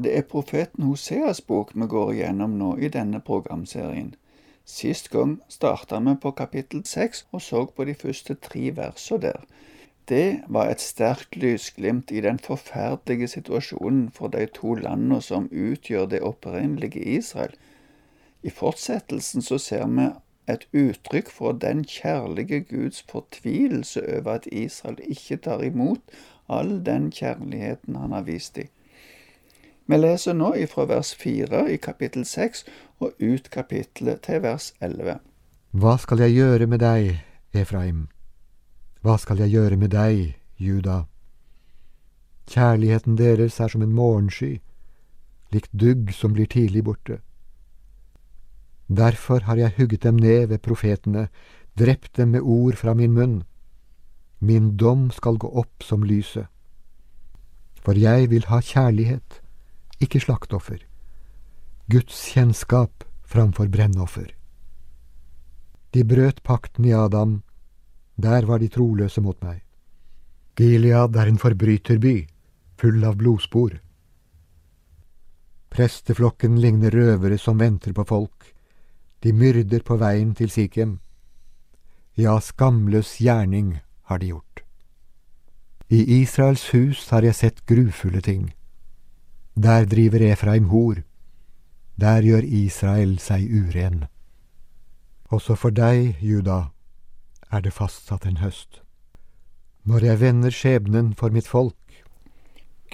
Det er profeten Hoseas bok vi går igjennom nå i denne programserien. Sist gang starta vi på kapittel seks og så på de første tre versene der. Det var et sterkt lysglimt i den forferdelige situasjonen for de to landene som utgjør det opprinnelige Israel. I fortsettelsen så ser vi et uttrykk for den kjærlige Guds fortvilelse over at Israel ikke tar imot all den kjærligheten han har vist dem. Vi leser nå ifra vers 4 i kapittel 6 og ut kapittelet til vers 11. Hva skal jeg gjøre med deg, Efraim? Hva skal jeg gjøre med deg, Juda? Kjærligheten deres er som en morgensky, likt dugg som blir tidlig borte. Derfor har jeg hugget dem ned ved profetene, drept dem med ord fra min munn. Min dom skal gå opp som lyset. For jeg vil ha kjærlighet, ikke slaktoffer. Guds kjennskap framfor brennoffer. De brøt pakten i Adam der var de troløse mot meg. Gilead er en forbryterby, full av blodspor. Presteflokken ligner røvere som venter på folk. De myrder på veien til Sikhem. Ja, skamløs gjerning har de gjort. I Israels hus har jeg sett grufulle ting. Der driver Efraim hor. Der gjør Israel seg uren. Også for deg, Juda, er det fastsatt en høst. Når jeg vender skjebnen for mitt folk.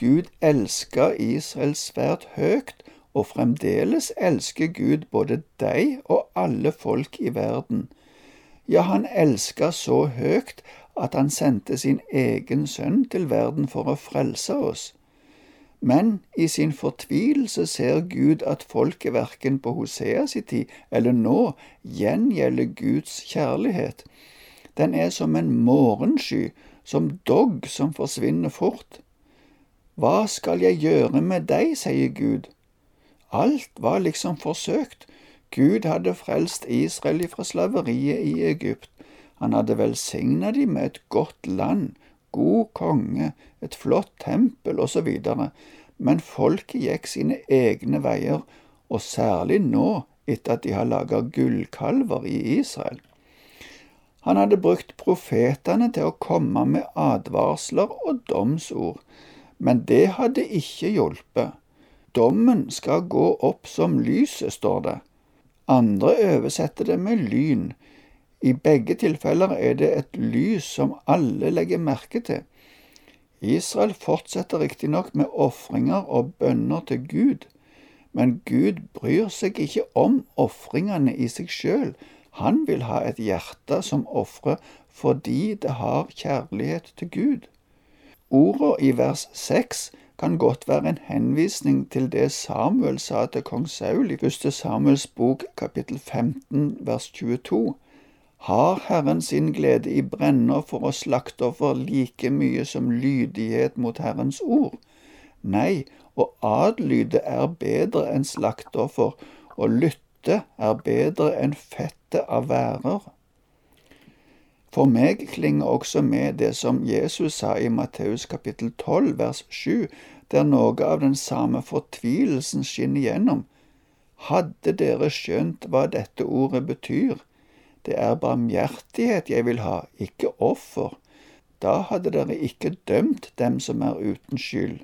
Gud elsker Israel svært høyt, og fremdeles elsker Gud både deg og alle folk i verden. Ja, han elsker så høyt at han sendte sin egen sønn til verden for å frelse oss. Men i sin fortvilelse ser Gud at folket verken på Hosea si tid eller nå gjengjelder Guds kjærlighet. Den er som en morgensky, som dogg som forsvinner fort. Hva skal jeg gjøre med deg, sier Gud. Alt var liksom forsøkt. Gud hadde frelst Israel fra slaveriet i Egypt. Han hadde velsigna dem med et godt land, god konge, et flott tempel osv. Men folket gikk sine egne veier, og særlig nå, etter at de har laga gullkalver i Israel. Han hadde brukt profetene til å komme med advarsler og domsord, men det hadde ikke hjulpet. Dommen skal gå opp som lyset, står det. Andre oversetter det med lyn. I begge tilfeller er det et lys som alle legger merke til. Israel fortsetter riktignok med ofringer og bønner til Gud, men Gud bryr seg ikke om ofringene i seg sjøl, han vil ha et hjerte som ofrer fordi det har kjærlighet til Gud. Ordene i vers seks kan godt være en henvisning til det Samuel sa til kong Saul i første Samuels bok kapittel 15 vers 22. Har Herren sin glede i brenner for å slakte offer like mye som lydighet mot Herrens ord? Nei, å adlyde er bedre enn slakteoffer, og lytte er bedre enn fettet av værer. For meg klinger også med det som Jesus sa i Matteus kapittel 12 vers 7, der noe av den samme fortvilelsen skinner gjennom. Hadde dere skjønt hva dette ordet betyr, det er barmhjertighet jeg vil ha, ikke offer, da hadde dere ikke dømt dem som er uten skyld.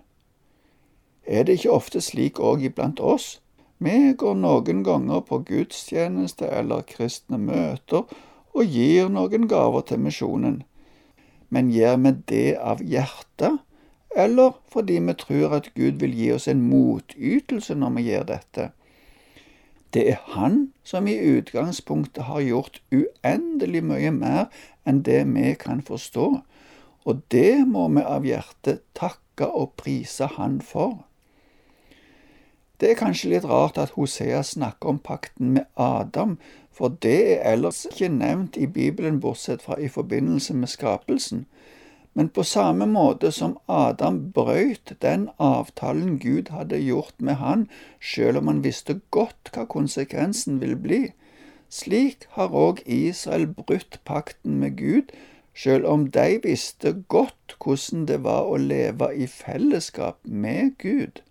Er det ikke ofte slik òg iblant oss? Vi går noen ganger på gudstjeneste eller kristne møter og gir noen gaver til misjonen. Men gjør vi det av hjertet, eller fordi vi tror at Gud vil gi oss en motytelse når vi gjør dette? Det er Han som i utgangspunktet har gjort uendelig mye mer enn det vi kan forstå, og det må vi av hjertet takke og prise Han for. Det er kanskje litt rart at Hosea snakker om pakten med Adam, for det er ellers ikke nevnt i Bibelen bortsett fra i forbindelse med skapelsen. Men på samme måte som Adam brøyt den avtalen Gud hadde gjort med han, selv om han visste godt hva konsekvensen ville bli, slik har òg Israel brutt pakten med Gud, selv om de visste godt hvordan det var å leve i fellesskap med Gud.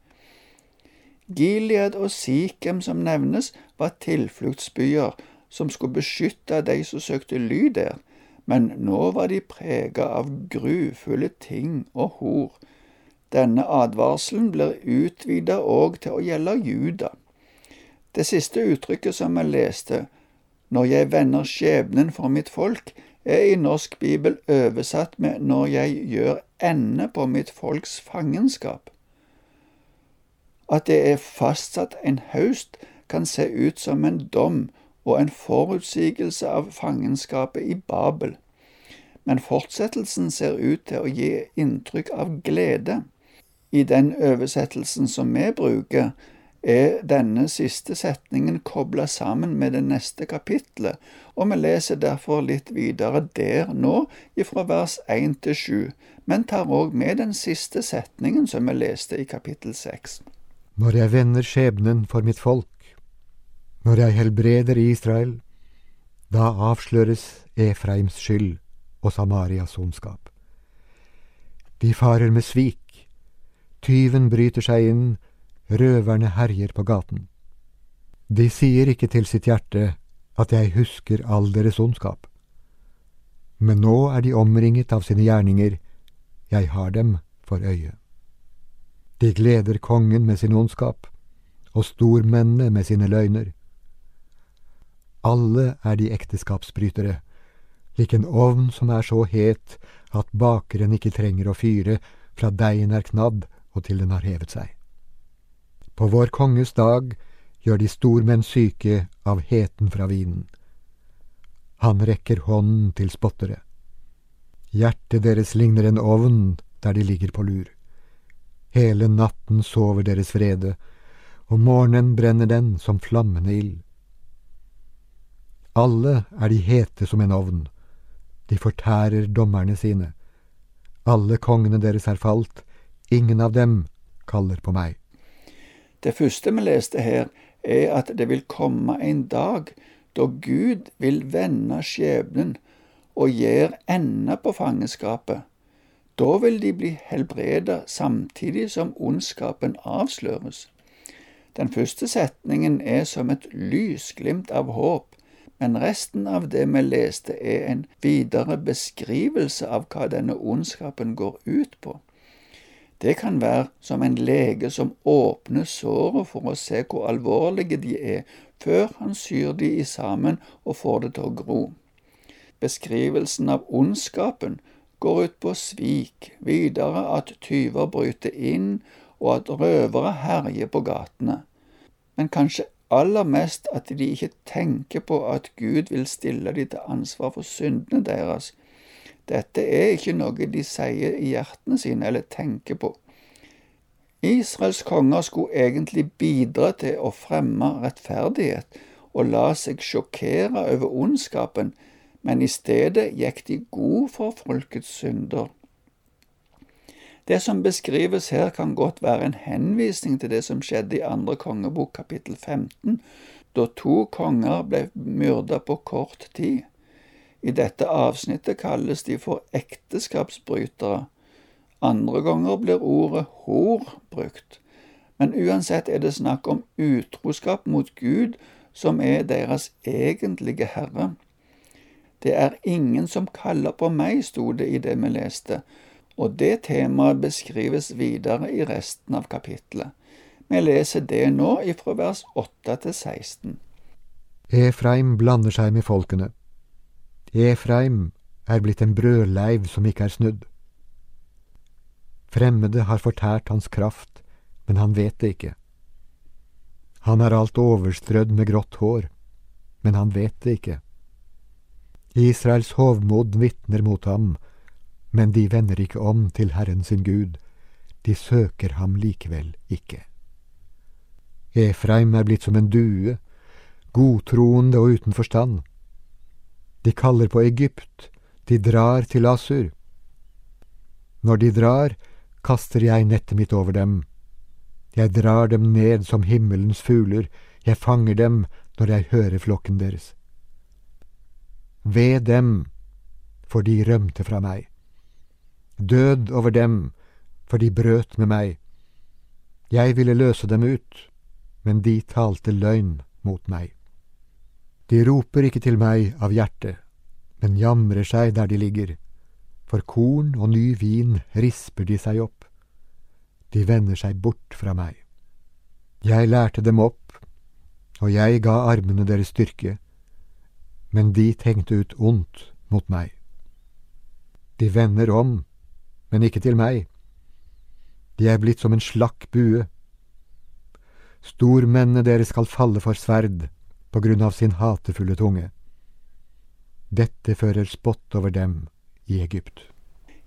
Gilead og Sikhem som nevnes, var tilfluktsbyer som skulle beskytte de som søkte ly der, men nå var de prega av grufulle ting og hor. Denne advarselen blir utvida òg til å gjelde Juda. Det siste uttrykket som jeg leste, når jeg vender skjebnen for mitt folk, er i norsk bibel oversatt med når jeg gjør ende på mitt folks fangenskap. At det er fastsatt en høst, kan se ut som en dom og en forutsigelse av fangenskapet i Babel, men fortsettelsen ser ut til å gi inntrykk av glede. I den oversettelsen som vi bruker, er denne siste setningen kobla sammen med det neste kapitlet, og vi leser derfor litt videre der nå, ifra vers 1 til 7, men tar òg med den siste setningen som vi leste i kapittel 6. Når jeg vender skjebnen for mitt folk, når jeg helbreder Israel, da avsløres Efraims skyld og Samarias ondskap. De farer med svik, tyven bryter seg inn, røverne herjer på gaten. De sier ikke til sitt hjerte at jeg husker all deres ondskap. Men nå er de omringet av sine gjerninger, jeg har dem for øye. De gleder kongen med sin ondskap, og stormennene med sine løgner. Alle er de ekteskapsbrytere, lik en ovn som er så het at bakeren ikke trenger å fyre fra deigen er knadd og til den har hevet seg. På vår konges dag gjør de stormenn syke av heten fra vinen. Han rekker hånden til spottere. Hjertet deres ligner en ovn der de ligger på lur. Hele natten sover deres vrede, og morgenen brenner den som flammende ild. Alle er de hete som en ovn, de fortærer dommerne sine. Alle kongene deres er falt, ingen av dem kaller på meg. Det første vi leste her, er at det vil komme en dag da Gud vil vende skjebnen og gjøre ende på fangenskapet. Da vil de bli helbreda samtidig som ondskapen avsløres. Den første setningen er som et lysglimt av håp, men resten av det vi leste er en videre beskrivelse av hva denne ondskapen går ut på. Det kan være som en lege som åpner såret for å se hvor alvorlige de er, før han syr de i sammen og får det til å gro. Beskrivelsen av ondskapen går ut på svik, videre at tyver bryter inn, og at røvere herjer på gatene. Men kanskje aller mest at de ikke tenker på at Gud vil stille dem til ansvar for syndene deres. Dette er ikke noe de sier i hjertene sine eller tenker på. Israels konger skulle egentlig bidra til å fremme rettferdighet og la seg sjokkere over ondskapen, men i stedet gikk de god for folkets synder. Det som beskrives her, kan godt være en henvisning til det som skjedde i andre kongebok kapittel 15, da to konger ble myrda på kort tid. I dette avsnittet kalles de for ekteskapsbrytere. Andre ganger blir ordet hor brukt. Men uansett er det snakk om utroskap mot Gud, som er deres egentlige herre. Det er ingen som kaller på meg, sto det i det vi leste, og det temaet beskrives videre i resten av kapittelet. Vi leser det nå ifra vers 8 til 16. Efraim blander seg med folkene. Efraim er blitt en brødleiv som ikke er snudd. Fremmede har fortært hans kraft, men han vet det ikke. Han er alt overstrødd med grått hår, men han vet det ikke. Israels hovmod vitner mot ham, men de vender ikke om til Herren sin Gud, de søker ham likevel ikke. Efraim er blitt som en due, godtroende og uten forstand. De kaller på Egypt, de drar til Asur. Når de drar, kaster jeg nettet mitt over dem. Jeg drar dem ned som himmelens fugler, jeg fanger dem når jeg hører flokken deres. Ved dem, for de rømte fra meg. Død over dem, for de brøt med meg. Jeg ville løse dem ut, men de talte løgn mot meg. De roper ikke til meg av hjertet, men jamrer seg der de ligger. For korn og ny vin risper de seg opp. De vender seg bort fra meg. Jeg lærte dem opp, og jeg ga armene deres styrke, men de tenkte ut ondt mot meg. De vender om, men ikke til meg. De er blitt som en slakk bue. Stormennene deres skal falle for sverd på grunn av sin hatefulle tunge. Dette fører spott over dem i Egypt.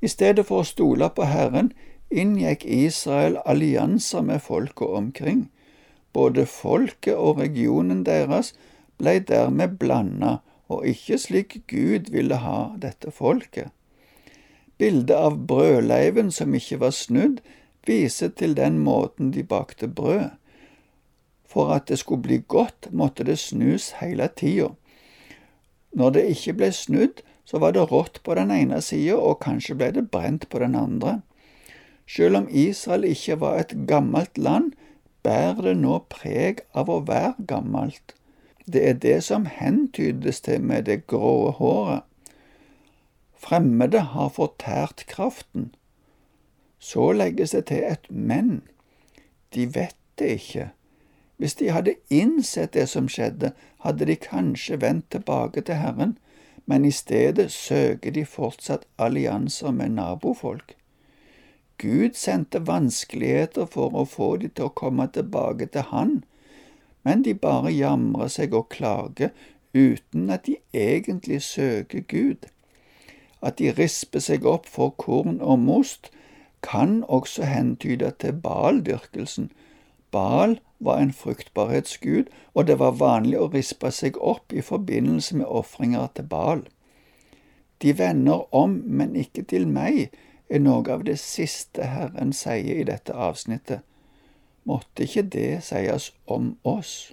I stedet for å stole på Herren inngikk Israel allianser med folket omkring. Både folket og regionen deres ble dermed blanda, og ikke slik Gud ville ha dette folket. Bildet av brødleiven som ikke var snudd, viser til den måten de bakte brød. For at det skulle bli godt, måtte det snus hele tida. Når det ikke ble snudd, så var det rått på den ene sida, og kanskje ble det brent på den andre. Selv om Israel ikke var et gammelt land, bærer det nå preg av å være gammelt. Det er det som hentydes til med det grå håret. Fremmede har fortært kraften. Så legges det til et men. De vet det ikke. Hvis de hadde innsett det som skjedde, hadde de kanskje vendt tilbake til Herren, men i stedet søker de fortsatt allianser med nabofolk. Gud sendte vanskeligheter for å få de til å komme tilbake til Han, men de bare jamrer seg og klager uten at de egentlig søker Gud. At de risper seg opp for korn og most, kan også hentyde til baldyrkelsen. Bal var en fruktbarhetsgud, og det var vanlig å rispe seg opp i forbindelse med ofringer til Bal. De vender om, men ikke til meg, er noe av det siste Herren sier i dette avsnittet. Måtte ikke det sies om oss?